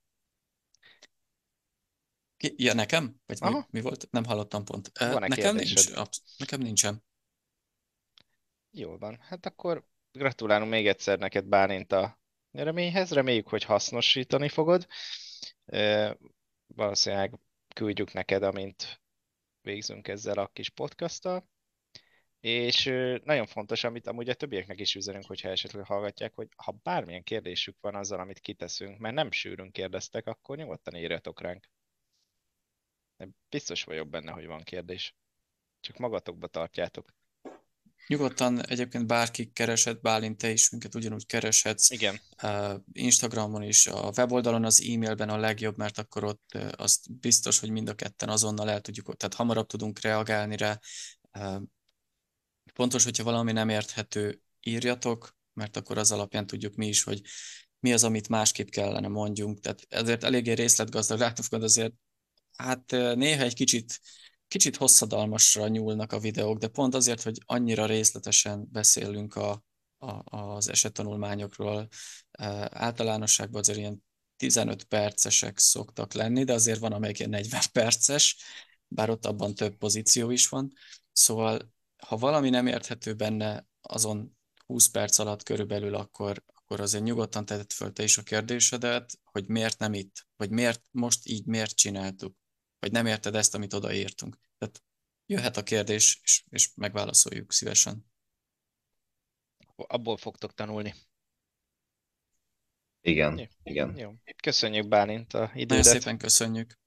[SPEAKER 1] Ja, nekem? Vagy mi, mi volt? Nem hallottam pont. Van nekem nincs. Nekem nincsen.
[SPEAKER 2] Jól van. Hát akkor gratulálunk még egyszer neked Bálint a nyereményhez. Reméljük, hogy hasznosítani fogod. Valószínűleg küldjük neked, amint végzünk ezzel a kis podcasttal. És nagyon fontos, amit amúgy a többieknek is üzenünk, hogyha esetleg hallgatják, hogy ha bármilyen kérdésük van azzal, amit kiteszünk, mert nem sűrűn kérdeztek, akkor nyugodtan írjatok ránk. Biztos vagyok benne, hogy van kérdés. Csak magatokba tartjátok.
[SPEAKER 1] Nyugodtan egyébként bárki keresett, Bálint, te is minket ugyanúgy kereshetsz.
[SPEAKER 2] Igen.
[SPEAKER 1] Instagramon is, a weboldalon, az e-mailben a legjobb, mert akkor ott azt biztos, hogy mind a ketten azonnal el tudjuk, tehát hamarabb tudunk reagálni rá. Pontos, hogyha valami nem érthető, írjatok, mert akkor az alapján tudjuk mi is, hogy mi az, amit másképp kellene mondjunk. Tehát ezért eléggé részletgazdag, látni fogod azért, hát néha egy kicsit kicsit hosszadalmasra nyúlnak a videók, de pont azért, hogy annyira részletesen beszélünk a, a, az esettanulmányokról. Általánosságban azért ilyen 15 percesek szoktak lenni, de azért van, amelyik ilyen 40 perces, bár ott abban több pozíció is van. Szóval, ha valami nem érthető benne azon 20 perc alatt körülbelül, akkor, akkor azért nyugodtan tetted föl te is a kérdésedet, hogy miért nem itt, vagy miért most így miért csináltuk vagy nem érted ezt, amit odaírtunk. Tehát jöhet a kérdés, és, és megválaszoljuk szívesen.
[SPEAKER 2] Abból fogtok tanulni.
[SPEAKER 3] Igen, Jó. igen.
[SPEAKER 2] Jó. Köszönjük Bálint a idődet.
[SPEAKER 1] Nagyon szépen köszönjük.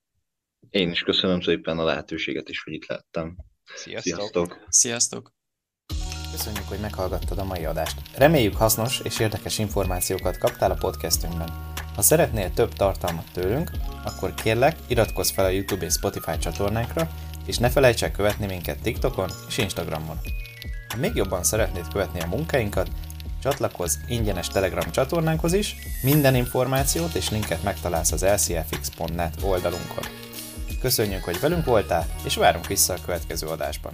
[SPEAKER 3] Én is köszönöm szépen a lehetőséget is, hogy itt lettem.
[SPEAKER 2] Sziasztok!
[SPEAKER 1] Sziasztok! Sziasztok.
[SPEAKER 4] Köszönjük, hogy meghallgattad a mai adást. Reméljük hasznos és érdekes információkat kaptál a podcastünkben. Ha szeretnél több tartalmat tőlünk, akkor kérlek, iratkozz fel a YouTube és Spotify csatornánkra, és ne felejts el követni minket TikTokon és Instagramon. Ha még jobban szeretnéd követni a munkáinkat, csatlakozz ingyenes Telegram csatornánkhoz is, minden információt és linket megtalálsz az lcfx.net oldalunkon. Köszönjük, hogy velünk voltál, és várunk vissza a következő adásban.